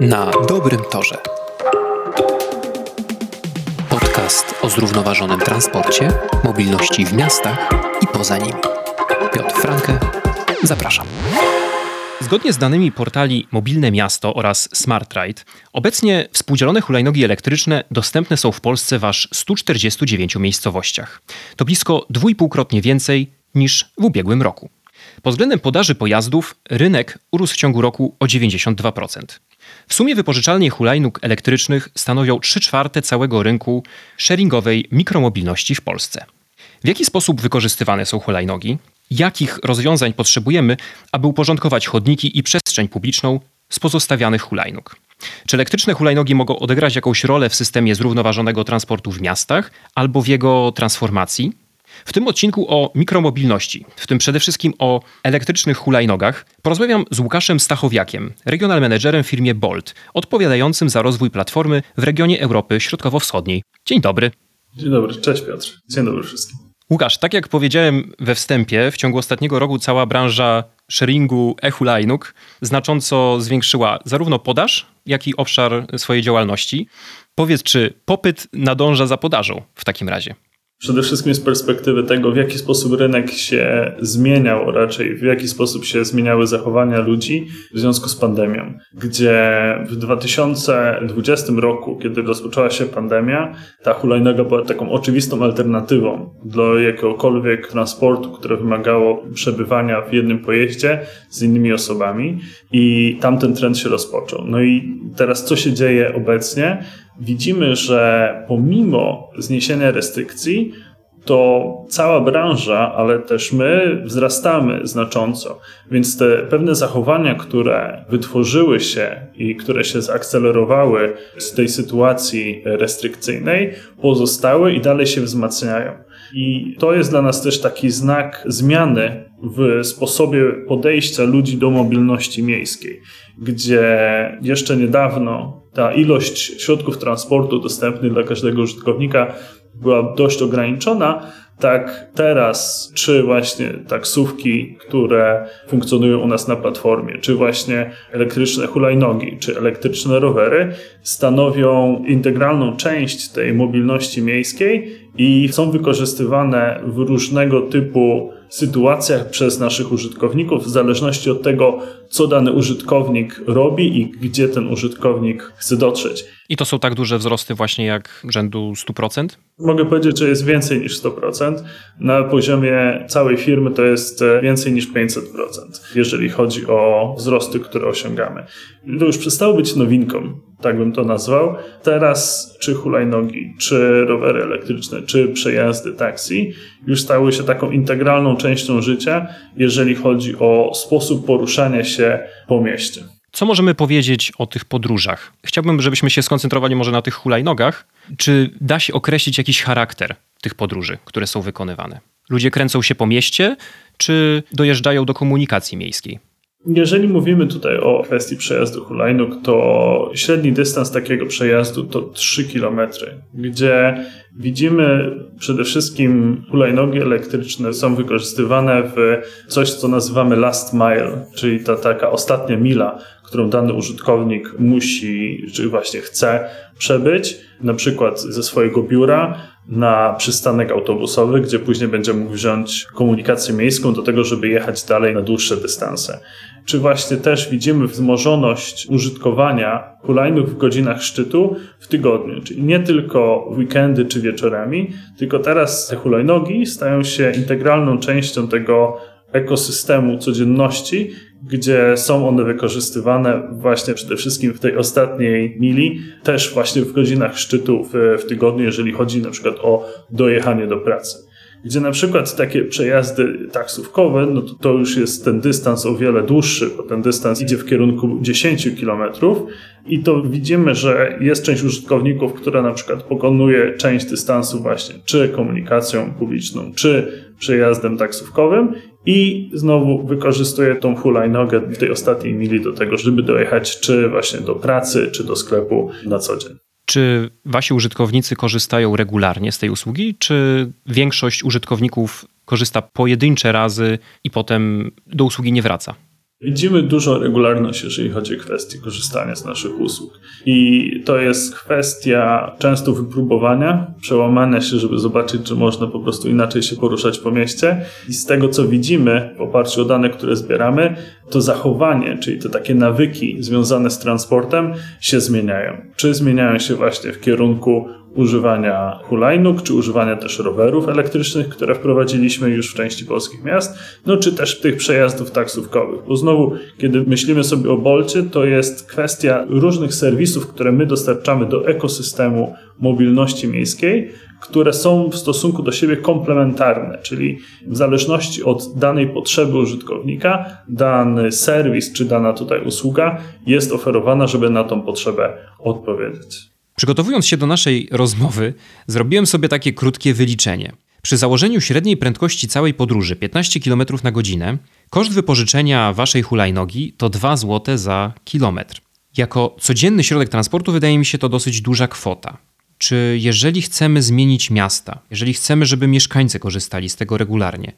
Na dobrym torze. Podcast o zrównoważonym transporcie, mobilności w miastach i poza nimi. Piotr Franke, zapraszam. Zgodnie z danymi portali Mobilne Miasto oraz SmartRide, obecnie współdzielone hulajnogi elektryczne dostępne są w Polsce w aż 149 miejscowościach. To blisko dwójpółkrotnie więcej niż w ubiegłym roku. Pod względem podaży pojazdów rynek urósł w ciągu roku o 92%. W sumie wypożyczalnie hulajnóg elektrycznych stanowią 3 czwarte całego rynku sharingowej mikromobilności w Polsce. W jaki sposób wykorzystywane są hulajnogi? Jakich rozwiązań potrzebujemy, aby uporządkować chodniki i przestrzeń publiczną z pozostawianych hulajnóg? Czy elektryczne hulajnogi mogą odegrać jakąś rolę w systemie zrównoważonego transportu w miastach albo w jego transformacji? W tym odcinku o mikromobilności, w tym przede wszystkim o elektrycznych hulajnogach, porozmawiam z Łukaszem Stachowiakiem, regional managerem w firmie Bolt, odpowiadającym za rozwój platformy w regionie Europy Środkowo-Wschodniej. Dzień dobry. Dzień dobry, cześć Piotr. Dzień dobry wszystkim. Łukasz, tak jak powiedziałem we wstępie, w ciągu ostatniego roku cała branża sharingu e-hulajnóg znacząco zwiększyła zarówno podaż, jak i obszar swojej działalności. Powiedz, czy popyt nadąża za podażą w takim razie? Przede wszystkim z perspektywy tego, w jaki sposób rynek się zmieniał, raczej w jaki sposób się zmieniały zachowania ludzi w związku z pandemią, gdzie w 2020 roku, kiedy rozpoczęła się pandemia, ta hulajnoga była taką oczywistą alternatywą do jakiegokolwiek transportu, które wymagało przebywania w jednym pojeździe z innymi osobami i tamten trend się rozpoczął. No i teraz co się dzieje obecnie? Widzimy, że pomimo zniesienia restrykcji, to cała branża, ale też my wzrastamy znacząco. Więc te pewne zachowania, które wytworzyły się i które się zaakcelerowały z tej sytuacji restrykcyjnej, pozostały i dalej się wzmacniają. I to jest dla nas też taki znak zmiany w sposobie podejścia ludzi do mobilności miejskiej, gdzie jeszcze niedawno ta ilość środków transportu dostępnych dla każdego użytkownika była dość ograniczona, tak teraz, czy właśnie taksówki, które funkcjonują u nas na platformie, czy właśnie elektryczne hulajnogi, czy elektryczne rowery, stanowią integralną część tej mobilności miejskiej i są wykorzystywane w różnego typu sytuacjach przez naszych użytkowników, w zależności od tego, co dany użytkownik robi i gdzie ten użytkownik chce dotrzeć. I to są tak duże wzrosty właśnie jak rzędu 100%? Mogę powiedzieć, że jest więcej niż 100%. Na poziomie całej firmy to jest e, więcej niż 500%, jeżeli chodzi o wzrosty, które osiągamy. To już przestało być nowinką, tak bym to nazwał. Teraz czy hulajnogi, czy rowery elektryczne, czy przejazdy taksi już stały się taką integralną częścią życia, jeżeli chodzi o sposób poruszania się po mieście. Co możemy powiedzieć o tych podróżach? Chciałbym, żebyśmy się skoncentrowali może na tych hulajnogach. Czy da się określić jakiś charakter tych podróży, które są wykonywane? Ludzie kręcą się po mieście, czy dojeżdżają do komunikacji miejskiej? Jeżeli mówimy tutaj o kwestii przejazdu hulajnóg, to średni dystans takiego przejazdu to 3 km, gdzie widzimy przede wszystkim hulajnogi elektryczne są wykorzystywane w coś, co nazywamy last mile, czyli ta taka ostatnia mila, którą dany użytkownik musi, czy właśnie chce przebyć, na przykład ze swojego biura na przystanek autobusowy, gdzie później będzie mógł wziąć komunikację miejską do tego, żeby jechać dalej na dłuższe dystanse. Czy właśnie też widzimy wzmożoność użytkowania hulajnóg w godzinach szczytu w tygodniu, czyli nie tylko weekendy czy wieczorami, tylko teraz te hulajnogi stają się integralną częścią tego ekosystemu codzienności, gdzie są one wykorzystywane właśnie przede wszystkim w tej ostatniej mili, też właśnie w godzinach szczytu w, w tygodniu, jeżeli chodzi na przykład o dojechanie do pracy gdzie na przykład takie przejazdy taksówkowe, no to, to już jest ten dystans o wiele dłuższy, bo ten dystans idzie w kierunku 10 kilometrów i to widzimy, że jest część użytkowników, która na przykład pokonuje część dystansu właśnie czy komunikacją publiczną, czy przejazdem taksówkowym i znowu wykorzystuje tą hulajnogę w tej ostatniej mili do tego, żeby dojechać czy właśnie do pracy, czy do sklepu na co dzień. Czy wasi użytkownicy korzystają regularnie z tej usługi, czy większość użytkowników korzysta pojedyncze razy i potem do usługi nie wraca? Widzimy dużą regularność, jeżeli chodzi o kwestie korzystania z naszych usług. I to jest kwestia często wypróbowania, przełamania się, żeby zobaczyć, czy można po prostu inaczej się poruszać po mieście. I z tego, co widzimy w oparciu o dane, które zbieramy, to zachowanie, czyli te takie nawyki związane z transportem się zmieniają. Czy zmieniają się właśnie w kierunku używania hulajnóg, czy używania też rowerów elektrycznych, które wprowadziliśmy już w części polskich miast, no czy też tych przejazdów taksówkowych. Bo znowu, kiedy myślimy sobie o Bolcie, to jest kwestia różnych serwisów, które my dostarczamy do ekosystemu mobilności miejskiej, które są w stosunku do siebie komplementarne, czyli w zależności od danej potrzeby użytkownika, dany serwis czy dana tutaj usługa jest oferowana, żeby na tą potrzebę odpowiedzieć. Przygotowując się do naszej rozmowy, zrobiłem sobie takie krótkie wyliczenie. Przy założeniu średniej prędkości całej podróży 15 km na godzinę, koszt wypożyczenia waszej hulajnogi to 2 zł za kilometr. Jako codzienny środek transportu wydaje mi się to dosyć duża kwota. Czy jeżeli chcemy zmienić miasta, jeżeli chcemy, żeby mieszkańcy korzystali z tego regularnie,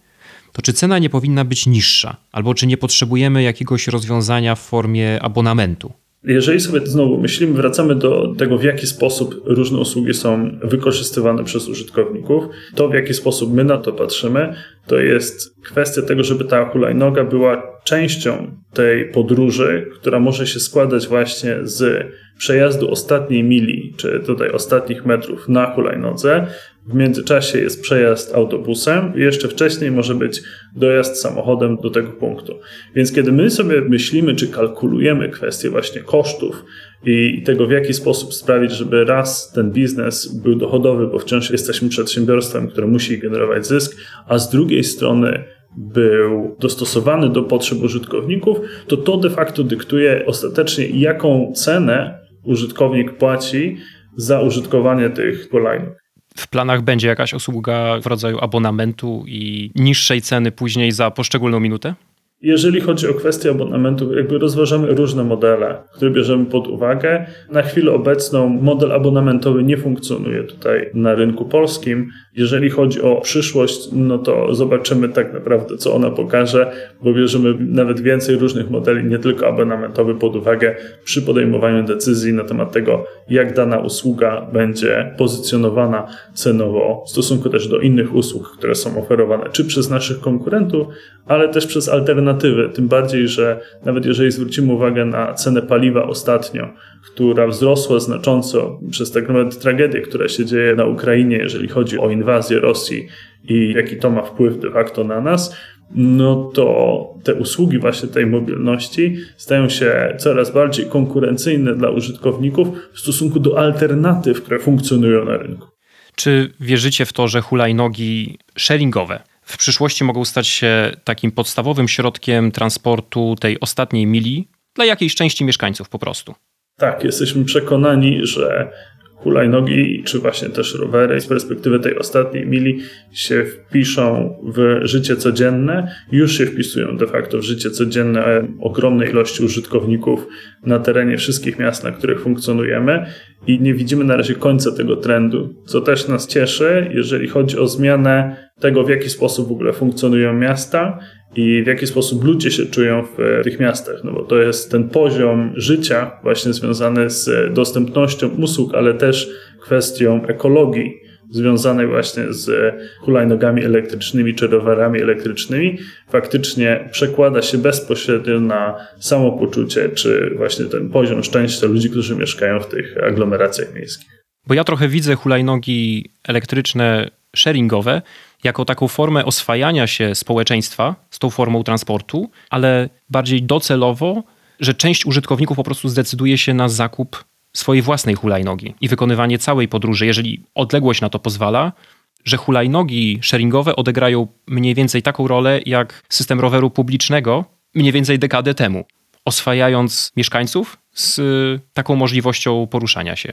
to czy cena nie powinna być niższa? Albo czy nie potrzebujemy jakiegoś rozwiązania w formie abonamentu? Jeżeli sobie znowu myślimy, wracamy do tego, w jaki sposób różne usługi są wykorzystywane przez użytkowników, to w jaki sposób my na to patrzymy, to jest kwestia tego, żeby ta hulajnoga była częścią tej podróży, która może się składać właśnie z przejazdu ostatniej mili, czy tutaj ostatnich metrów na hulajnodze. W międzyczasie jest przejazd autobusem, jeszcze wcześniej może być dojazd samochodem do tego punktu. Więc kiedy my sobie myślimy, czy kalkulujemy kwestię właśnie kosztów i tego, w jaki sposób sprawić, żeby raz ten biznes był dochodowy, bo wciąż jesteśmy przedsiębiorstwem, które musi generować zysk, a z drugiej strony był dostosowany do potrzeb użytkowników, to to de facto dyktuje ostatecznie, jaką cenę użytkownik płaci za użytkowanie tych hulajnóg. W planach będzie jakaś usługa w rodzaju abonamentu i niższej ceny później za poszczególną minutę? Jeżeli chodzi o kwestię abonamentu, jakby rozważamy różne modele, które bierzemy pod uwagę. Na chwilę obecną model abonamentowy nie funkcjonuje tutaj na rynku polskim. Jeżeli chodzi o przyszłość, no to zobaczymy tak naprawdę, co ona pokaże, bo bierzemy nawet więcej różnych modeli, nie tylko abonamentowy, pod uwagę przy podejmowaniu decyzji na temat tego, jak dana usługa będzie pozycjonowana cenowo w stosunku też do innych usług, które są oferowane, czy przez naszych konkurentów, ale też przez alternatywy. Tym bardziej, że nawet jeżeli zwrócimy uwagę na cenę paliwa ostatnio, która wzrosła znacząco przez tak naprawdę tragedię, która się dzieje na Ukrainie, jeżeli chodzi o inwazję Rosji i jaki to ma wpływ de facto na nas, no to te usługi właśnie tej mobilności stają się coraz bardziej konkurencyjne dla użytkowników w stosunku do alternatyw, które funkcjonują na rynku. Czy wierzycie w to, że hulajnogi sharingowe w przyszłości mogą stać się takim podstawowym środkiem transportu tej ostatniej mili dla jakiejś części mieszkańców po prostu? Tak, jesteśmy przekonani, że hulajnogi, czy właśnie też rowery z perspektywy tej ostatniej mili się wpiszą w życie codzienne, już się wpisują de facto w życie codzienne ogromnej ilości użytkowników na terenie wszystkich miast, na których funkcjonujemy. I nie widzimy na razie końca tego trendu, co też nas cieszy, jeżeli chodzi o zmianę tego, w jaki sposób w ogóle funkcjonują miasta i w jaki sposób ludzie się czują w tych miastach, no bo to jest ten poziom życia właśnie związany z dostępnością usług, ale też kwestią ekologii związanej właśnie z hulajnogami elektrycznymi czy rowerami elektrycznymi, faktycznie przekłada się bezpośrednio na samopoczucie czy właśnie ten poziom szczęścia ludzi, którzy mieszkają w tych aglomeracjach miejskich. Bo ja trochę widzę hulajnogi elektryczne sharingowe jako taką formę oswajania się społeczeństwa z tą formą transportu, ale bardziej docelowo, że część użytkowników po prostu zdecyduje się na zakup swojej własnej hulajnogi i wykonywanie całej podróży, jeżeli odległość na to pozwala, że hulajnogi sharingowe odegrają mniej więcej taką rolę jak system roweru publicznego mniej więcej dekadę temu, oswajając mieszkańców z taką możliwością poruszania się.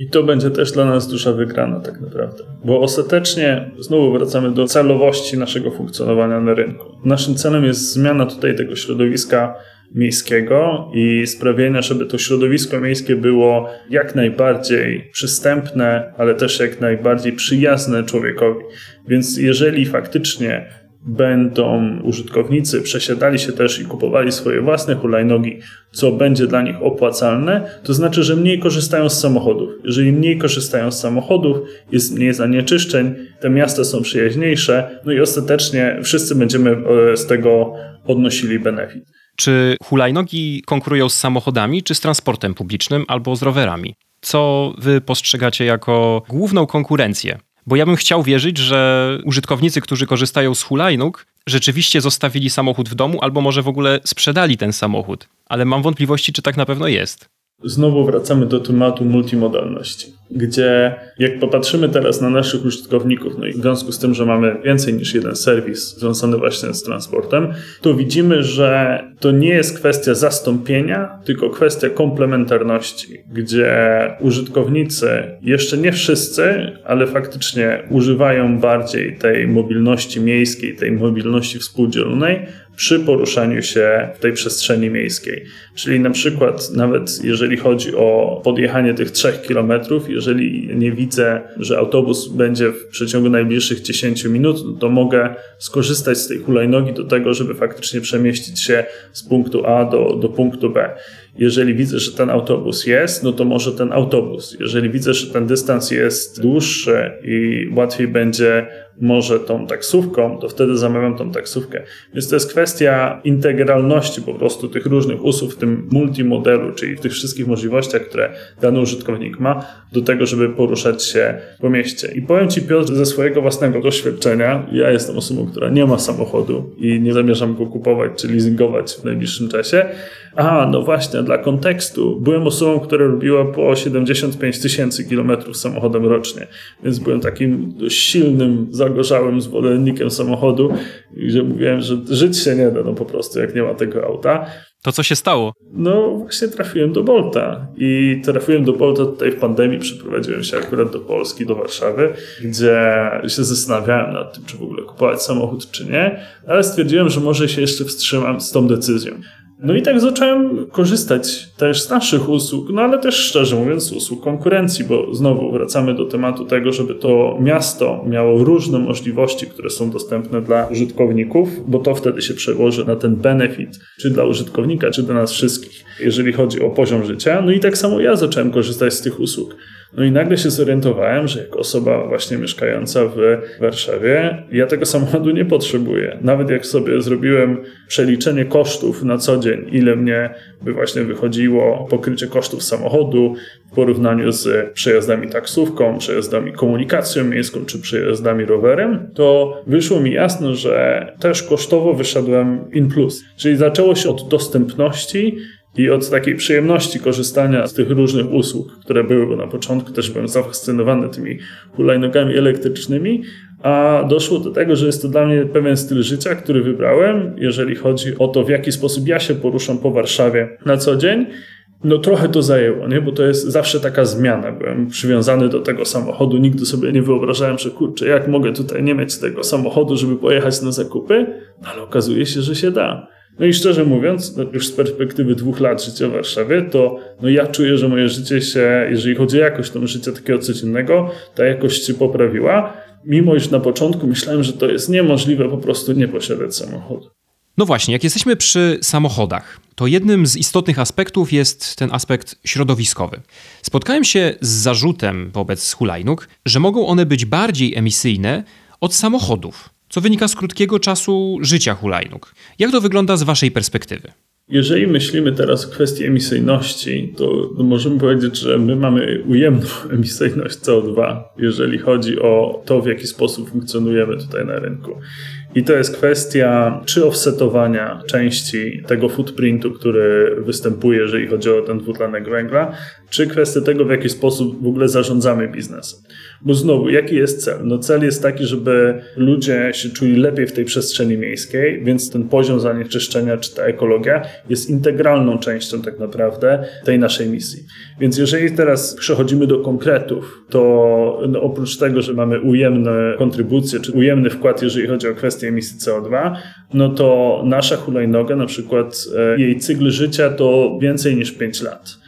I to będzie też dla nas duża wygrana, tak naprawdę. Bo ostatecznie znowu wracamy do celowości naszego funkcjonowania na rynku. Naszym celem jest zmiana tutaj tego środowiska miejskiego i sprawienia, żeby to środowisko miejskie było jak najbardziej przystępne, ale też jak najbardziej przyjazne człowiekowi. Więc jeżeli faktycznie będą użytkownicy przesiadali się też i kupowali swoje własne hulajnogi, co będzie dla nich opłacalne, to znaczy, że mniej korzystają z samochodów. Jeżeli mniej korzystają z samochodów, jest mniej zanieczyszczeń, te miasta są przyjaźniejsze, no i ostatecznie wszyscy będziemy e, z tego odnosili benefit. Czy hulajnogi konkurują z samochodami, czy z transportem publicznym albo z rowerami? Co wy postrzegacie jako główną konkurencję? Bo ja bym chciał wierzyć, że użytkownicy, którzy korzystają z hulajnóg, rzeczywiście zostawili samochód w domu albo może w ogóle sprzedali ten samochód. Ale mam wątpliwości, czy tak na pewno jest. Znowu wracamy do tematu multimodalności, gdzie jak popatrzymy teraz na naszych użytkowników, no i w związku z tym, że mamy więcej niż jeden serwis związany właśnie z transportem, to widzimy, że to nie jest kwestia zastąpienia, tylko kwestia komplementarności, gdzie użytkownicy, jeszcze nie wszyscy, ale faktycznie używają bardziej tej mobilności miejskiej, tej mobilności współdzielonej, przy poruszaniu się w tej przestrzeni miejskiej. Czyli na przykład nawet jeżeli chodzi o podjechanie tych 3 kilometrów, jeżeli nie widzę, że autobus będzie w przeciągu najbliższych 10 minut, to mogę skorzystać z tej hulajnogi do tego, żeby faktycznie przemieścić się z punktu A do, do punktu B. Jeżeli widzę, że ten autobus jest, no to może ten autobus. Jeżeli widzę, że ten dystans jest dłuższy i łatwiej będzie może tą taksówką, to wtedy zamawiam tą taksówkę. Więc to jest kwestia integralności po prostu tych różnych usług w tym multimodelu, czyli w tych wszystkich możliwościach, które dany użytkownik ma do tego, żeby poruszać się po mieście. I powiem Ci Piotr ze swojego własnego doświadczenia, ja jestem osobą, która nie ma samochodu i nie zamierzam go kupować czy leasingować w najbliższym czasie, a, no właśnie, dla kontekstu. Byłem osobą, która robiła po 75 tysięcy kilometrów samochodem rocznie, więc byłem takim dość silnym, zagorzałym zwolennikiem samochodu, gdzie mówiłem, że żyć się nie da, no po prostu, jak nie ma tego auta. To co się stało? No właśnie trafiłem do Bolta i trafiłem do Bolta tutaj w pandemii, przeprowadziłem się akurat do Polski, do Warszawy, gdzie się zastanawiałem nad tym, czy w ogóle kupować samochód, czy nie, ale stwierdziłem, że może się jeszcze wstrzymam z tą decyzją. No i tak zacząłem korzystać też z naszych usług, no ale też szczerze mówiąc z usług konkurencji, bo znowu wracamy do tematu tego, żeby to miasto miało różne możliwości, które są dostępne dla użytkowników, bo to wtedy się przełoży na ten benefit, czy dla użytkownika, czy dla nas wszystkich, jeżeli chodzi o poziom życia. No i tak samo ja zacząłem korzystać z tych usług. No i nagle się zorientowałem, że jako osoba właśnie mieszkająca w Warszawie, ja tego samochodu nie potrzebuję. Nawet jak sobie zrobiłem przeliczenie kosztów na co dzień, ile mnie by właśnie wychodziło pokrycie kosztów samochodu w porównaniu z przejazdami taksówką, przejazdami komunikacją miejską czy przejazdami rowerem, to wyszło mi jasno, że też kosztowo wyszedłem in plus. Czyli zaczęło się od dostępności i od takiej przyjemności korzystania z tych różnych usług, które były, bo na początku też byłem zafascynowany tymi hulajnogami elektrycznymi, a doszło do tego, że jest to dla mnie pewien styl życia, który wybrałem, jeżeli chodzi o to, w jaki sposób ja się poruszam po Warszawie na co dzień. No trochę to zajęło, nie? bo to jest zawsze taka zmiana. Byłem przywiązany do tego samochodu, nigdy sobie nie wyobrażałem, że kurczę, jak mogę tutaj nie mieć tego samochodu, żeby pojechać na zakupy, ale okazuje się, że się da. No i szczerze mówiąc, no już z perspektywy dwóch lat życia w Warszawie, to no ja czuję, że moje życie się, jeżeli chodzi o jakość tam życia takiego codziennego, ta jakość się poprawiła. Mimo iż na początku myślałem, że to jest niemożliwe po prostu nie posiadać samochodu. No właśnie, jak jesteśmy przy samochodach, to jednym z istotnych aspektów jest ten aspekt środowiskowy. Spotkałem się z zarzutem wobec hulajnóg, że mogą one być bardziej emisyjne od samochodów co wynika z krótkiego czasu życia hulajnóg. Jak to wygląda z Waszej perspektywy? Jeżeli myślimy teraz o kwestii emisyjności, to, to, możemy powiedzieć, że my mamy ujemną emisyjność CO2, jeżeli chodzi o to, w jaki sposób funkcjonujemy tutaj na rynku. I to jest kwestia czy offsetowania części tego footprintu, który występuje, jeżeli chodzi o ten dwutlenek węgla, czy kwestia tego, w jaki sposób w ogóle zarządzamy biznesem. Bo znowu, jaki jest cel? No cel jest taki, żeby ludzie się czuli lepiej w tej przestrzeni miejskiej, więc ten poziom zanieczyszczenia czy ta ekologia jest integralną częścią tak naprawdę tej naszej misji. Więc jeżeli teraz przechodzimy do konkretów, to no oprócz tego, że mamy ujemne kontrybucje, czy ujemny wkład, jeżeli chodzi o kwestię emisji CO2, no to nasza hulajnoga, na przykład e, jej cykl życia to więcej niż 5 lat.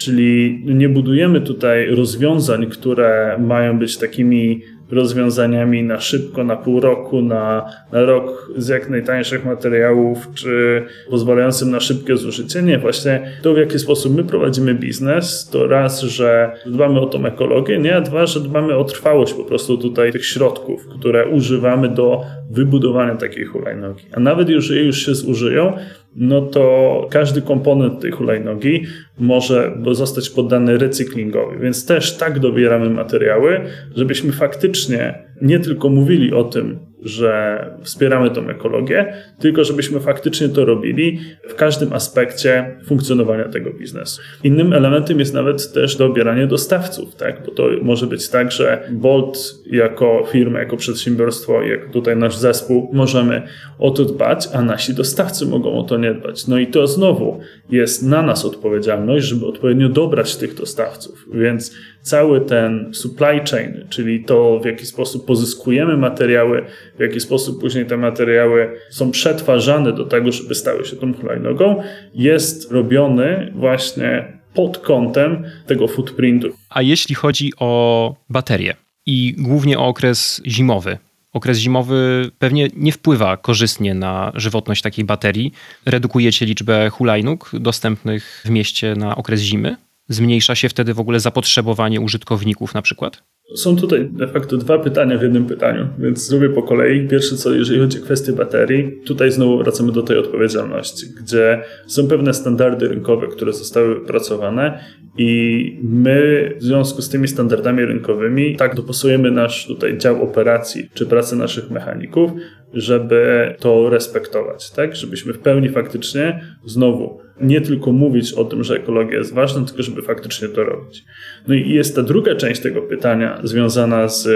Czyli nie budujemy tutaj rozwiązań, które mają być takimi rozwiązaniami na szybko, na pół roku, na, na rok z jak najtańszych materiałów, czy pozwalającym na szybkie zużycie. Nie, właśnie to w jaki sposób my prowadzimy biznes, to raz, że dbamy o tą ekologię, nie, a dwa, że dbamy o trwałość po prostu tutaj tych środków, które używamy do wybudowania takiej hulajnogi. A nawet jeżeli już się zużyją, no to każdy komponent tej hulajnogi może zostać poddany recyklingowi. Więc też tak dobieramy materiały, żebyśmy faktycznie nie tylko mówili o tym, że wspieramy tą ekologię, tylko żebyśmy faktycznie to robili w każdym aspekcie funkcjonowania tego biznesu. Innym elementem jest nawet też dobieranie dostawców, tak? bo to może być tak, że Bolt jako firma, jako przedsiębiorstwo, jak tutaj nasz zespół, możemy o to dbać, a nasi dostawcy mogą o to nie dbać. No i to znowu jest na nas odpowiedzialność, żeby odpowiednio dobrać tych dostawców. Więc cały ten supply chain, czyli to w jaki sposób pozyskujemy materiały, w jaki sposób później te materiały są przetwarzane do tego, żeby stały się tą hulajnogą, jest robiony właśnie pod kątem tego footprintu. A jeśli chodzi o baterie i głównie o okres zimowy, Okres zimowy pewnie nie wpływa korzystnie na żywotność takiej baterii. Redukujecie liczbę hulajnóg dostępnych w mieście na okres zimy? Zmniejsza się wtedy w ogóle zapotrzebowanie użytkowników na przykład? Są tutaj de facto dwa pytania w jednym pytaniu, więc zrobię po kolei. Pierwsze co, jeżeli chodzi o kwestię baterii, tutaj znowu wracamy do tej odpowiedzialności, gdzie są pewne standardy rynkowe, które zostały wypracowane i my w związku z tymi standardami rynkowymi tak dopasujemy nasz tutaj dział operacji czy pracę naszych mechaników, żeby to respektować, tak? Żebyśmy w pełni faktycznie znowu nie tylko mówić o tym, że ekologia jest ważna, tylko żeby faktycznie to robić. No i jest ta druga część tego pytania związana z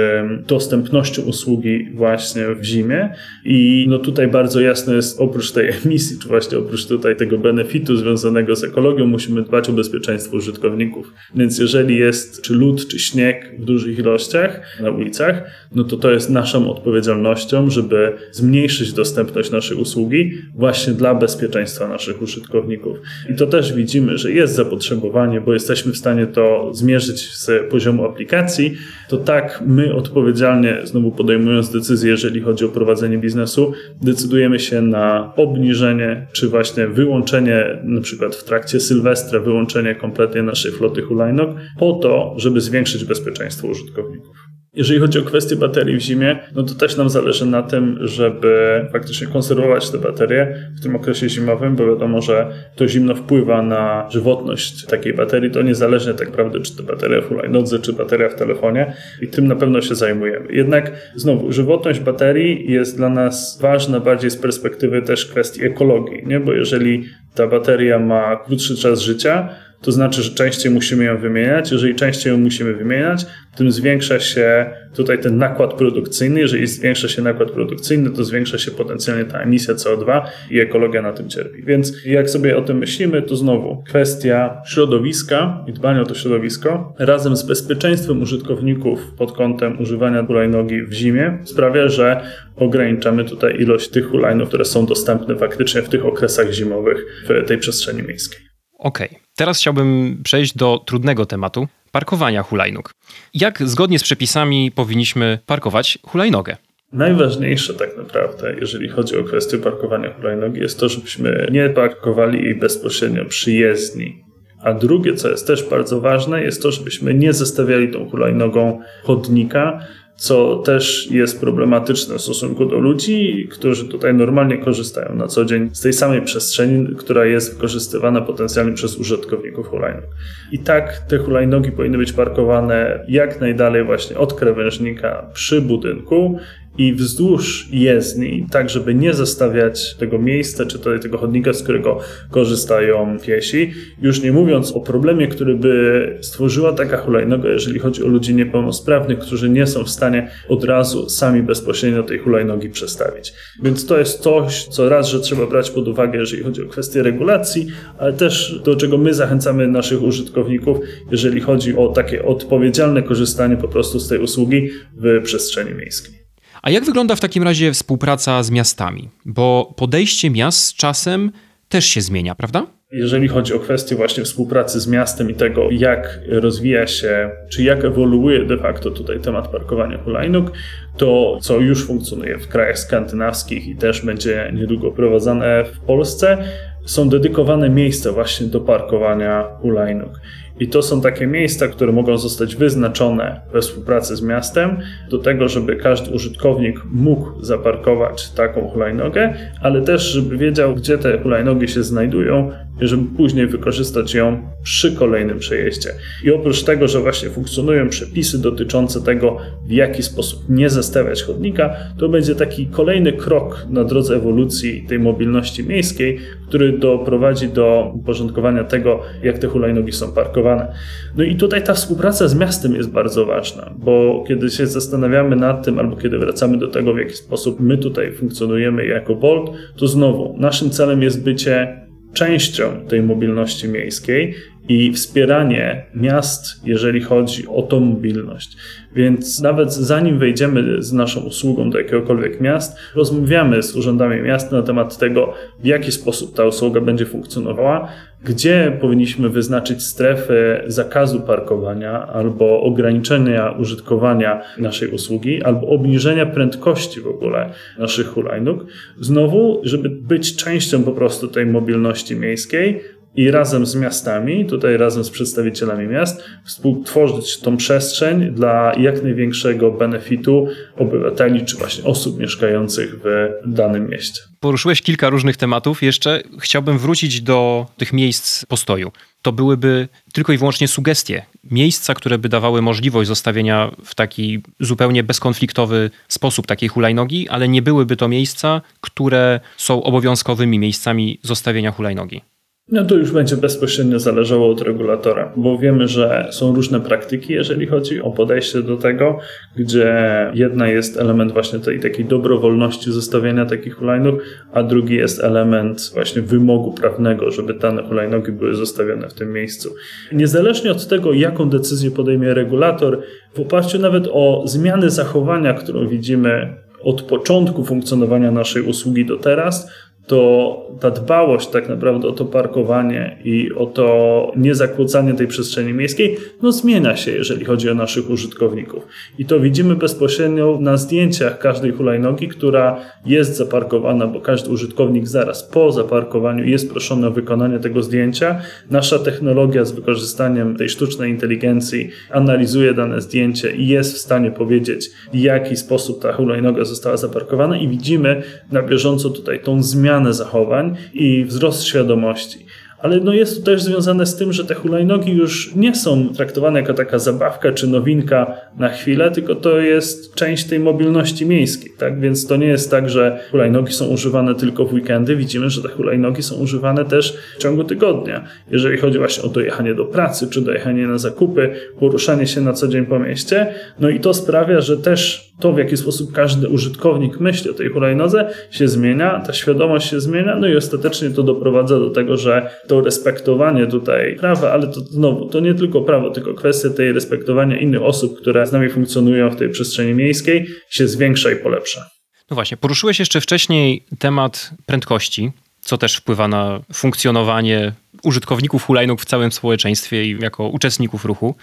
dostępnością usługi właśnie w zimie i no tutaj bardzo jasno jest oprócz tej emisji, czy właśnie oprócz tutaj tego benefitu związanego z ekologią, musimy dbać o bezpieczeństwo użytkowników. Więc jeżeli jest czy lód, czy śnieg w dużych ilościach na ulicach, no to to jest naszą odpowiedzialnością, żeby zmniejszyć dostępność naszej usługi właśnie dla bezpieczeństwa naszych użytkowników. I to też widzimy, że jest zapotrzebowanie, bo jesteśmy w stanie to zmierzyć z poziomu aplikacji. To tak my odpowiedzialnie, znowu podejmując decyzję, jeżeli chodzi o prowadzenie biznesu, decydujemy się na obniżenie, czy właśnie wyłączenie, na przykład w trakcie Sylwestra, wyłączenie kompletnie naszej floty hulajnóg, po to, żeby zwiększyć bezpieczeństwo użytkowników. Jeżeli chodzi o kwestię baterii w zimie, no to też nam zależy na tym, żeby faktycznie konserwować te baterie w tym okresie zimowym, bo wiadomo, że to zimno wpływa na żywotność takiej baterii. To niezależnie tak naprawdę, czy to bateria w hulajnodze, czy bateria w telefonie i tym na pewno się zajmujemy. Jednak znowu, żywotność baterii jest dla nas ważna bardziej z perspektywy też kwestii ekologii, nie? bo jeżeli ta bateria ma krótszy czas życia, to znaczy, że częściej musimy ją wymieniać. Jeżeli częściej ją musimy wymieniać, tym zwiększa się tutaj ten nakład produkcyjny. Jeżeli zwiększa się nakład produkcyjny, to zwiększa się potencjalnie ta emisja CO2 i ekologia na tym cierpi. Więc jak sobie o tym myślimy, to znowu kwestia środowiska i dbania o to środowisko razem z bezpieczeństwem użytkowników pod kątem używania hulajnogi w zimie sprawia, że ograniczamy tutaj ilość tych hulajnów, które są dostępne faktycznie w tych okresach zimowych w tej przestrzeni miejskiej. Okej, okay. Teraz chciałbym przejść do trudnego tematu parkowania hulajnóg. Jak zgodnie z przepisami powinniśmy parkować hulajnogę? Najważniejsze tak naprawdę, jeżeli chodzi o kwestię parkowania hulajnogi, jest to, żebyśmy nie parkowali jej bezpośrednio przy jezdni. A drugie, co jest też bardzo ważne, jest to, żebyśmy nie zestawiali tą hulajnogą chodnika, co też jest problematyczne w stosunku do ludzi, którzy tutaj normalnie korzystają na co dzień z tej samej przestrzeni, która jest wykorzystywana potencjalnie przez użytkowników hulajnóg. I tak te hulajnogi powinny być parkowane jak najdalej właśnie od krawężnika przy budynku i wzdłuż jezdni, tak żeby nie zostawiać tego miejsca, czy tutaj tego chodnika, z którego korzystają piesi. Już nie mówiąc o problemie, który by stworzyła taka hulajnoga, jeżeli chodzi o ludzi niepełnosprawnych, którzy nie są w stanie od razu sami bezpośrednio tej hulajnogi przestawić. Więc to jest coś, co raz, że trzeba brać pod uwagę, jeżeli chodzi o kwestie regulacji, ale też do czego my zachęcamy naszych użytkowników, jeżeli chodzi o takie odpowiedzialne korzystanie po prostu z tej usługi w przestrzeni miejskiej. A jak wygląda w takim razie współpraca z miastami? Bo podejście miast z czasem też się zmienia, prawda? Jeżeli chodzi o kwestię właśnie współpracy z miastem i tego, jak rozwija się, czy jak ewoluuje de facto tutaj temat parkowania hulajnóg, to co już funkcjonuje w krajach skandynawskich i też będzie niedługo prowadzone w Polsce, są dedykowane miejsca właśnie do parkowania hulajnóg. I to są takie miejsca, które mogą zostać wyznaczone we współpracy z miastem do tego, żeby każdy użytkownik mógł zaparkować taką hulajnogę, ale też, żeby wiedział, gdzie te hulajnogi się znajdują żeby później wykorzystać ją przy kolejnym przejeździe. I oprócz tego, że właśnie funkcjonują przepisy dotyczące tego, w jaki sposób nie zestawiać chodnika, to będzie taki kolejny krok na drodze ewolucji tej mobilności miejskiej, który doprowadzi do uporządkowania tego, jak te hulajnogi są parkowane. No i tutaj ta współpraca z miastem jest bardzo ważna, bo kiedy się zastanawiamy nad tym, albo kiedy wracamy do tego, w jaki sposób my tutaj funkcjonujemy jako Bolt, to znowu naszym celem jest bycie częścią tej mobilności miejskiej i wspieranie miast, jeżeli chodzi o tą mobilność. Więc nawet zanim wejdziemy z naszą usługą do jakiegokolwiek miast, rozmawiamy z urzędami miasta na temat tego, w jaki sposób ta usługa będzie funkcjonowała, gdzie powinniśmy wyznaczyć strefy zakazu parkowania albo ograniczenia użytkowania naszej usługi, albo obniżenia prędkości w ogóle naszych hulajnóg. Znowu, żeby być częścią po prostu tej mobilności miejskiej, i razem z miastami, tutaj razem z przedstawicielami miast, współtworzyć tą przestrzeń dla jak największego benefitu obywateli czy właśnie osób mieszkających w danym mieście. Poruszyłeś kilka różnych tematów. Jeszcze chciałbym wrócić do tych miejsc postoju. To byłyby tylko i wyłącznie sugestie. Miejsca, które by dawały możliwość zostawienia w taki zupełnie bezkonfliktowy sposób takiej hulajnogi, ale nie byłyby to miejsca, które są obowiązkowymi miejscami zostawienia hulajnogi. No to już będzie bezpośrednio zależało od regulatora, bo wiemy, że są różne praktyki, jeżeli chodzi o podejście do tego, gdzie jedna jest element właśnie tej takiej dobrowolności zostawiania takich hulajnóg, a drugi jest element właśnie wymogu prawnego, żeby dane hulajnogi były zostawione w tym miejscu. Niezależnie od tego, jaką decyzję podejmie regulator, w oparciu nawet o zmiany zachowania, którą widzimy od początku funkcjonowania naszej usługi do teraz, to ta dbałość tak naprawdę o to parkowanie i o to niezakłócanie tej przestrzeni miejskiej, no zmienia się, jeżeli chodzi o naszych użytkowników. I to widzimy bezpośrednio na zdjęciach każdej hulajnogi, która jest zaparkowana, bo każdy użytkownik zaraz po zaparkowaniu jest proszony o wykonanie tego zdjęcia. Nasza technologia z wykorzystaniem tej sztucznej inteligencji analizuje dane zdjęcie i jest w stanie powiedzieć, w jaki sposób ta hulajnoga została zaparkowana i widzimy na bieżąco tutaj tą zmianę zmianę zachowań i wzrost świadomości. Ale no jest to też związane z tym, że te hulajnogi już nie są traktowane jako taka zabawka czy nowinka na chwilę, tylko to jest część tej mobilności miejskiej. Tak? Więc to nie jest tak, że hulajnogi są używane tylko w weekendy. Widzimy, że te hulajnogi są używane też w ciągu tygodnia. Jeżeli chodzi właśnie o dojechanie do pracy, czy dojechanie na zakupy, poruszanie się na co dzień po mieście. No i to sprawia, że też to, w jaki sposób każdy użytkownik myśli o tej hulajnodze, się zmienia, ta świadomość się zmienia, no i ostatecznie to doprowadza do tego, że to respektowanie tutaj prawa, ale to znowu, to nie tylko prawo, tylko kwestia tej respektowania innych osób, które z nami funkcjonują w tej przestrzeni miejskiej, się zwiększa i polepsza. No właśnie, poruszyłeś jeszcze wcześniej temat prędkości, co też wpływa na funkcjonowanie użytkowników hulajnóg w całym społeczeństwie i jako uczestników ruchu,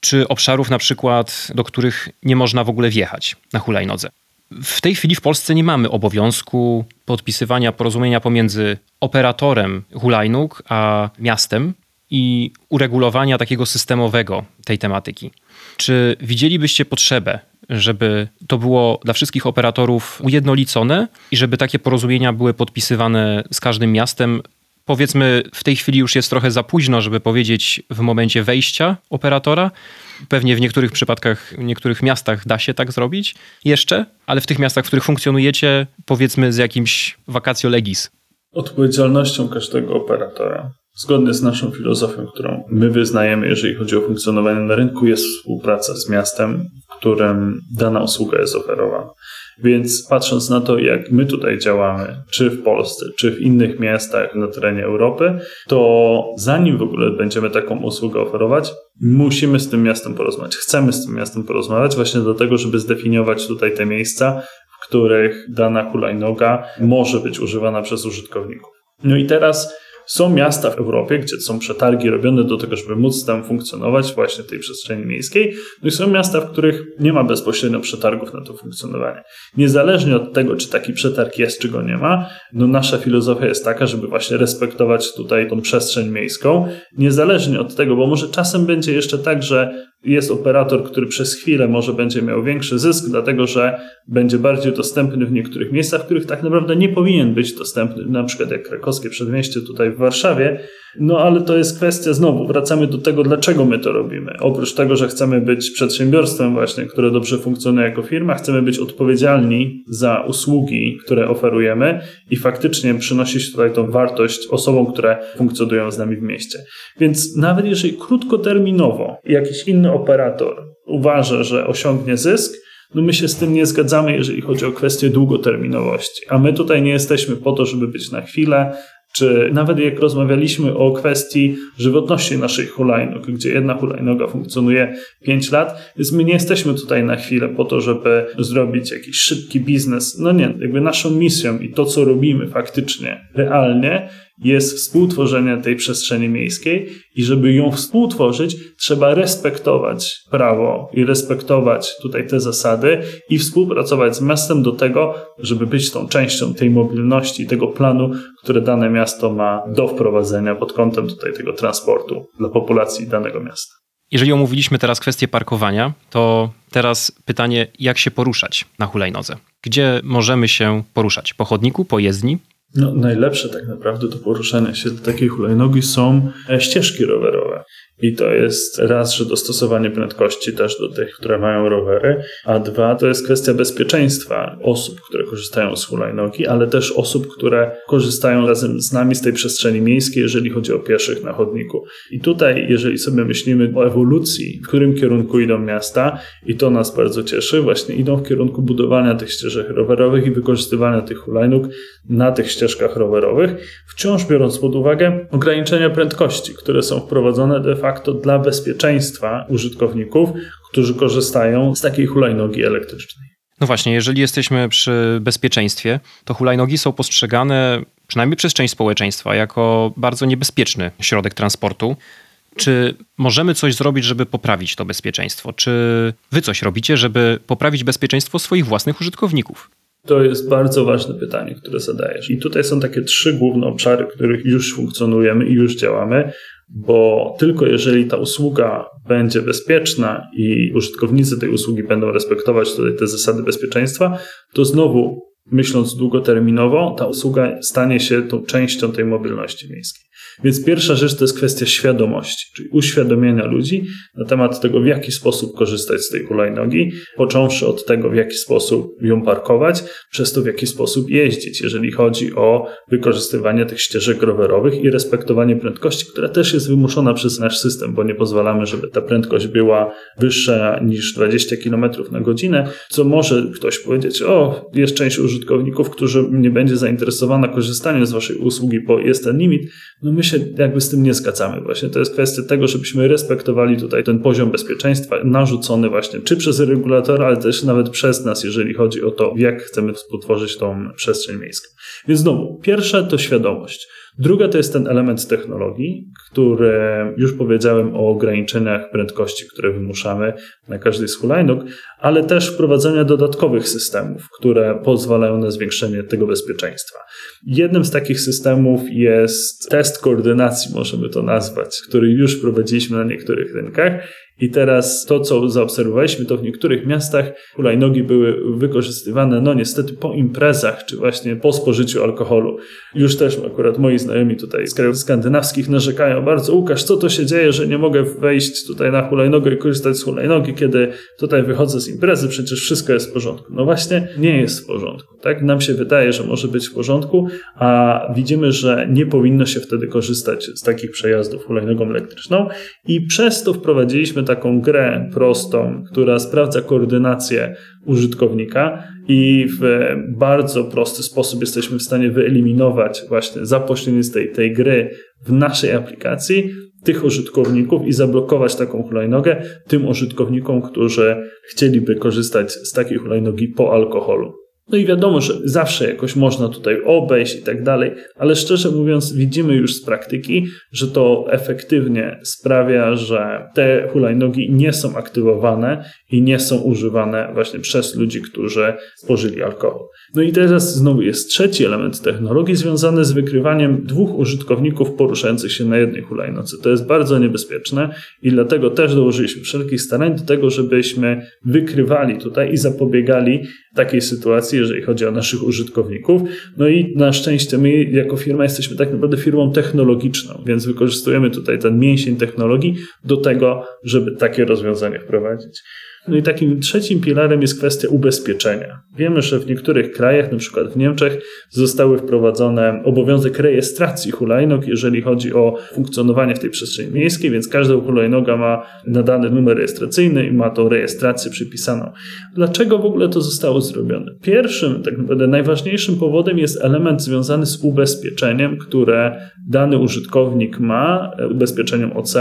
czy obszarów na przykład, do których nie można w ogóle wjechać na hulajnodze. W tej chwili w Polsce nie mamy obowiązku podpisywania porozumienia pomiędzy operatorem hulajnóg a miastem i uregulowania takiego systemowego tej tematyki. Czy widzielibyście potrzebę, żeby to było dla wszystkich operatorów ujednolicone i żeby takie porozumienia były podpisywane z każdym miastem powiedzmy, w tej chwili już jest trochę za późno, żeby powiedzieć w momencie wejścia operatora. Pewnie w niektórych przypadkach, w niektórych miastach da się tak zrobić jeszcze, ale w tych miastach, w których funkcjonujecie, powiedzmy z jakimś vacatio legis. Odpowiedzialnością każdego operatora, zgodnie z naszą filozofią, którą my wyznajemy, jeżeli chodzi o funkcjonowanie na rynku, jest współpraca z miastem, którym dana usługa jest oferowana. Więc patrząc na to, jak my tutaj działamy, czy w Polsce, czy w innych miastach na terenie Europy, to zanim w ogóle będziemy taką usługę oferować, musimy z tym miastem porozmawiać. Chcemy z tym miastem porozmawiać właśnie do tego, żeby zdefiniować tutaj te miejsca, w których dana hulajnoga może być używana przez użytkowników. No i teraz są miasta w Europie, gdzie są przetargi robione do tego, żeby móc tam funkcjonować właśnie w tej przestrzeni miejskiej. No i są miasta, w których nie ma bezpośrednio przetargów na to funkcjonowanie. Niezależnie od tego, czy taki przetarg jest, czy go nie ma, no nasza filozofia jest taka, żeby właśnie respektować tutaj tą przestrzeń miejską. Niezależnie od tego, bo może czasem będzie jeszcze tak, że jest operator, który przez chwilę może będzie miał większy zysk, dlatego że będzie bardziej dostępny w niektórych miejscach, w których tak naprawdę nie powinien być dostępny, na przykład jak krakowskie przedmieście tutaj w Warszawie, no ale to jest kwestia znowu, wracamy do tego, dlaczego my to robimy. Oprócz tego, że chcemy być przedsiębiorstwem właśnie, które dobrze funkcjonuje jako firma, chcemy być odpowiedzialni za usługi, które oferujemy i faktycznie przynosić tutaj tą wartość osobom, które funkcjonują z nami w mieście. Więc nawet jeżeli krótkoterminowo jakiś inny operator uważa, że osiągnie zysk, no my się z tym nie zgadzamy, jeżeli chodzi o kwestię długoterminowości. A my tutaj nie jesteśmy po to, żeby być na chwilę, czy nawet jak rozmawialiśmy o kwestii żywotności naszych hulajnóg, gdzie jedna hulajnoga funkcjonuje 5 lat, więc my nie jesteśmy tutaj na chwilę po to, żeby zrobić jakiś szybki biznes. No nie, jakby naszą misją i to, co robimy faktycznie, realnie, jest współtworzenie tej przestrzeni miejskiej i żeby ją współtworzyć, trzeba respektować prawo i respektować tutaj te zasady i współpracować z miastem do tego, żeby być tą częścią tej mobilności, tego planu, które dane miasto ma do wprowadzenia pod kątem tutaj tego transportu dla populacji danego miasta. Jeżeli omówiliśmy teraz kwestię parkowania, to teraz pytanie, jak się poruszać na hulajnodze? Gdzie możemy się poruszać? Po chodniku, po jezdni? No, najlepsze tak naprawdę do poruszania się do takiej hulajnogi są e, ścieżki rowerowe. I to jest raz, że dostosowanie prędkości też do tych, które mają rowery, a dwa to jest kwestia bezpieczeństwa osób, które korzystają z hulajnogi, ale też osób, które korzystają razem z nami z tej przestrzeni miejskiej, jeżeli chodzi o pieszych na chodniku. I tutaj, jeżeli sobie myślimy o ewolucji, w którym kierunku idą miasta, i to nas bardzo cieszy, właśnie idą w kierunku budowania tych ścieżek rowerowych i wykorzystywania tych hulajnóg na tych ścieżkach rowerowych, wciąż biorąc pod uwagę ograniczenia prędkości, które są wprowadzone de facto dla bezpieczeństwa użytkowników, którzy korzystają z takiej hulajnogi elektrycznej. No właśnie, jeżeli jesteśmy przy bezpieczeństwie, to hulajnogi są postrzegane, przynajmniej przez część społeczeństwa, jako bardzo niebezpieczny środek transportu. Czy możemy coś zrobić, żeby poprawić to bezpieczeństwo? Czy wy coś robicie, żeby poprawić bezpieczeństwo swoich własnych użytkowników? To jest bardzo ważne pytanie, które zadajesz. I tutaj są takie trzy główne obszary, w których już funkcjonujemy i już działamy, bo tylko jeżeli ta usługa będzie bezpieczna i użytkownicy tej usługi będą respektować tutaj te zasady bezpieczeństwa, to znowu myśląc długoterminowo, ta usługa stanie się tą częścią tej mobilności miejskiej. Więc pierwsza rzecz to jest kwestia świadomości, czyli uświadomienia ludzi na temat tego, w jaki sposób korzystać z tej hulajnogi, począwszy od tego, w jaki sposób ją parkować, przez to, w jaki sposób jeździć, jeżeli chodzi o wykorzystywanie tych ścieżek rowerowych i respektowanie prędkości, która też jest wymuszona przez nasz system, bo nie pozwalamy, żeby ta prędkość była wyższa niż 20 km na godzinę, co może ktoś powiedzieć, o, jest część użytkowników, którzy nie będzie zainteresowana korzystaniem z waszej usługi, bo jest ten limit, no my się jakby z tym nie zgadzamy. Właśnie to jest kwestia tego, żebyśmy respektowali tutaj ten poziom bezpieczeństwa narzucony właśnie czy przez regulatora, ale też nawet przez nas, jeżeli chodzi o to, jak chcemy współtworzyć tą przestrzeń miejską. Więc znowu, pierwsze to świadomość. Druga to jest ten element technologii, który już powiedziałem o ograniczeniach prędkości, które wymuszamy na każdej z hulajnóg, ale też wprowadzenia dodatkowych systemów, które pozwalają na zwiększenie tego bezpieczeństwa. Jednym z takich systemów jest test koordynacji, możemy to nazwać, który już wprowadziliśmy na niektórych rynkach i teraz to, co zaobserwowaliśmy, to w niektórych miastach hulajnogi były wykorzystywane, no niestety po imprezach, czy właśnie po spożyciu alkoholu. Już też akurat moi znajomi tutaj z krajów skandynawskich narzekają bardzo, Łukasz, co to się dzieje, że nie mogę wejść tutaj na hulajnogę i korzystać z hulajnogi, kiedy tutaj wychodzę z imprezy, przecież wszystko jest w porządku. No właśnie, nie jest w porządku. Tak? Nam się wydaje, że może być w porządku, a widzimy, że nie powinno się wtedy korzystać z takich przejazdów hulajnogą elektryczną i przez to wprowadziliśmy taką grę prostą, która sprawdza koordynację użytkownika i w bardzo prosty sposób jesteśmy w stanie wyeliminować właśnie za pośrednictwem tej, tej gry w naszej aplikacji tych użytkowników i zablokować taką hulajnogę tym użytkownikom, którzy chcieliby korzystać z takiej hulajnogi po alkoholu. No i wiadomo, że zawsze jakoś można tutaj obejść i tak dalej, ale szczerze mówiąc, widzimy już z praktyki, że to efektywnie sprawia, że te hulajnogi nie są aktywowane i nie są używane właśnie przez ludzi, którzy spożyli alkohol. No i teraz znowu jest trzeci element technologii związany z wykrywaniem dwóch użytkowników poruszających się na jednej hulajnodze. To jest bardzo niebezpieczne i dlatego też dołożyliśmy wszelkich starań do tego, żebyśmy wykrywali tutaj i zapobiegali takiej sytuacji, jeżeli chodzi o naszych użytkowników. No i na szczęście my jako firma jesteśmy tak naprawdę firmą technologiczną, więc wykorzystujemy tutaj ten mięsień technologii do tego, żeby takie rozwiązania wprowadzić. No i takim trzecim filarem jest kwestia ubezpieczenia. Wiemy, że w niektórych krajach, przykład w Niemczech, zostały wprowadzone obowiązek rejestracji hulajnog, jeżeli chodzi o funkcjonowanie w tej przestrzeni miejskiej, więc każda hulajnoga ma nadany numer rejestracyjny i ma tą rejestrację przypisaną. Dlaczego w ogóle to zostało zrobione? Pierwszym, tak naprawdę najważniejszym powodem jest element związany z ubezpieczeniem, które dany użytkownik ma, ubezpieczeniem OC,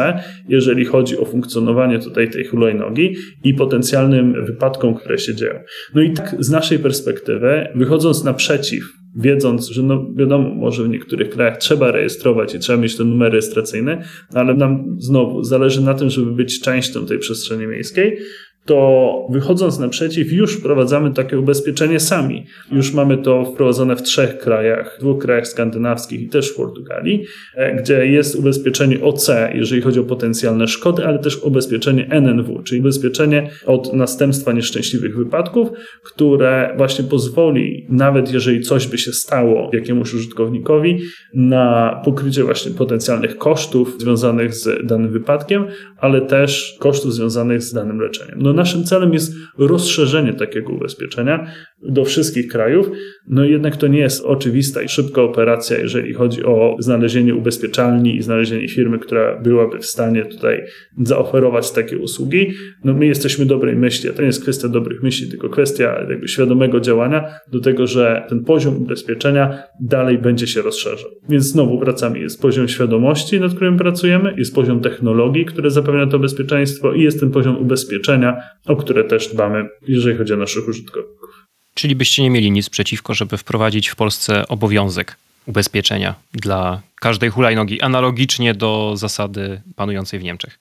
jeżeli chodzi o funkcjonowanie tutaj tej hulajnogi i po potencjalnym wypadkom, które się dzieją. No i tak z naszej perspektywy, wychodząc naprzeciw, wiedząc, że no wiadomo, może w niektórych krajach trzeba rejestrować i trzeba mieć ten numer rejestracyjny, ale nam znowu zależy na tym, żeby być częścią tej przestrzeni miejskiej, to wychodząc naprzeciw, już wprowadzamy takie ubezpieczenie sami. Już mamy to wprowadzone w trzech krajach, dwóch krajach skandynawskich i też w Portugalii, e, gdzie jest ubezpieczenie OC, jeżeli chodzi o potencjalne szkody, ale też ubezpieczenie NNW, czyli ubezpieczenie od następstwa nieszczęśliwych wypadków, które właśnie pozwoli, nawet jeżeli coś by się stało jakiemuś użytkownikowi, na pokrycie właśnie potencjalnych kosztów związanych z danym wypadkiem, ale też kosztów związanych z danym leczeniem. No naszym celem jest rozszerzenie takiego ubezpieczenia do wszystkich krajów, no jednak to nie jest oczywista i szybka operacja, jeżeli chodzi o znalezienie ubezpieczalni i znalezienie firmy, która byłaby w stanie tutaj zaoferować takie usługi. No my jesteśmy dobrej myśli, a to nie jest kwestia dobrych myśli, tylko kwestia jakby świadomego działania do tego, że ten poziom ubezpieczenia dalej będzie się rozszerzał. Więc znowu wracamy, jest poziom świadomości, nad którym pracujemy, jest poziom technologii, które zapewnia to bezpieczeństwo i jest ten poziom ubezpieczenia, o które też dbamy, jeżeli chodzi o naszych użytkowników. Czyli byście nie mieli nic przeciwko, żeby wprowadzić w Polsce obowiązek ubezpieczenia dla każdej hulajnogi, analogicznie do zasady panującej w Niemczech.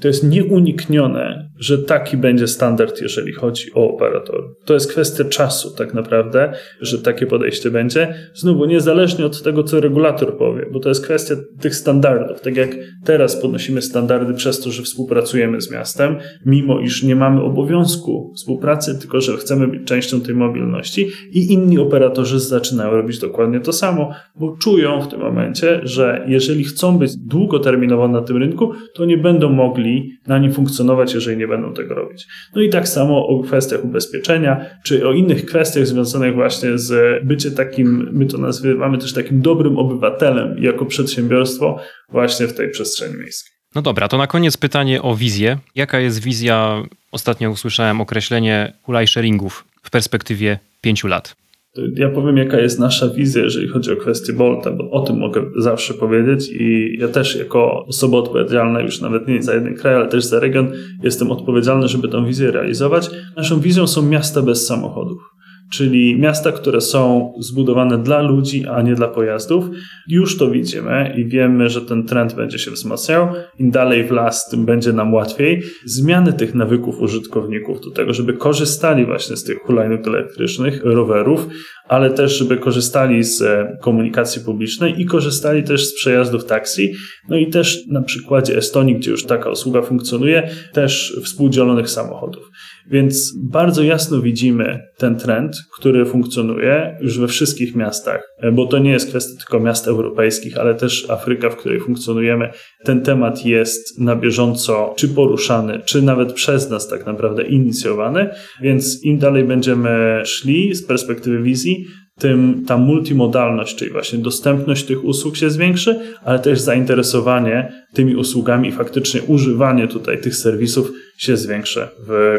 To jest nieuniknione, że taki będzie standard, jeżeli chodzi o operatorów. To jest kwestia czasu, tak naprawdę, że takie podejście będzie. Znowu, niezależnie od tego, co regulator powie, bo to jest kwestia tych standardów. Tak jak teraz podnosimy standardy przez to, że współpracujemy z miastem, mimo iż nie mamy obowiązku współpracy, tylko że chcemy być częścią tej mobilności, i inni operatorzy zaczynają robić dokładnie to samo, bo czują w tym momencie, że jeżeli chcą być długoterminowo na tym rynku, to nie będą mogli na nim funkcjonować, jeżeli nie będą tego robić. No i tak samo o kwestiach ubezpieczenia, czy o innych kwestiach związanych właśnie z bycie takim, my to nazywamy też takim dobrym obywatelem jako przedsiębiorstwo właśnie w tej przestrzeni miejskiej. No dobra, to na koniec pytanie o wizję. Jaka jest wizja, ostatnio usłyszałem określenie hulaj sharingów w perspektywie pięciu lat? Ja powiem, jaka jest nasza wizja, jeżeli chodzi o kwestię Bolta, bo o tym mogę zawsze powiedzieć i ja też jako osoba odpowiedzialna już nawet nie za jeden kraj, ale też za region jestem odpowiedzialny, żeby tę wizję realizować. Naszą wizją są miasta bez samochodów czyli miasta, które są zbudowane dla ludzi, a nie dla pojazdów. Już to widzimy i wiemy, że ten trend będzie się wzmacniał. Im dalej w las, tym będzie nam łatwiej. Zmiany tych nawyków użytkowników do tego, żeby korzystali właśnie z tych hulajnóg elektrycznych, rowerów, ale też, żeby korzystali z e, komunikacji publicznej i korzystali też z przejazdów taksi. No i też na przykładzie Estonii, gdzie już taka usługa funkcjonuje, też współdzielonych samochodów. Więc bardzo jasno widzimy ten trend, który funkcjonuje już we wszystkich miastach, bo to nie jest kwestia tylko miast europejskich, ale też Afryka, w której funkcjonujemy. Ten temat jest na bieżąco czy poruszany, czy nawet przez nas tak naprawdę inicjowany, więc im dalej będziemy szli z perspektywy wizji, tym ta multimodalność, czyli właśnie dostępność tych usług się zwiększy, ale też zainteresowanie tymi usługami i faktycznie używanie tutaj tych serwisów się zwiększy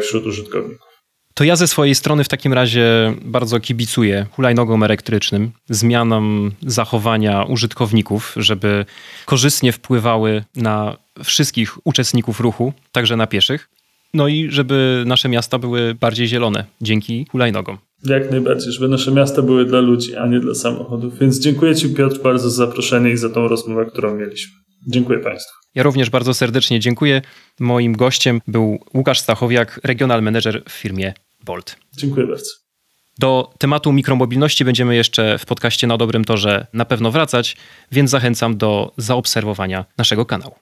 wśród użytkowników. To ja ze swojej strony w takim razie bardzo kibicuję hulajnogom elektrycznym, zmianom zachowania użytkowników, żeby korzystnie wpływały na wszystkich uczestników ruchu, także na pieszych. No i żeby nasze miasta były bardziej zielone dzięki hulajnogom. Jak najbardziej, żeby nasze miasta były dla ludzi, a nie dla samochodów. Więc dziękuję Ci Piotr bardzo za zaproszenie i za tą rozmowę, którą mieliśmy. Dziękuję Państwu. Ja również bardzo serdecznie dziękuję. Moim gościem był Łukasz Stachowiak, regional manager w firmie Bolt. Dziękuję bardzo. Do tematu mikromobilności będziemy jeszcze w podcaście na dobrym torze na pewno wracać, więc zachęcam do zaobserwowania naszego kanału.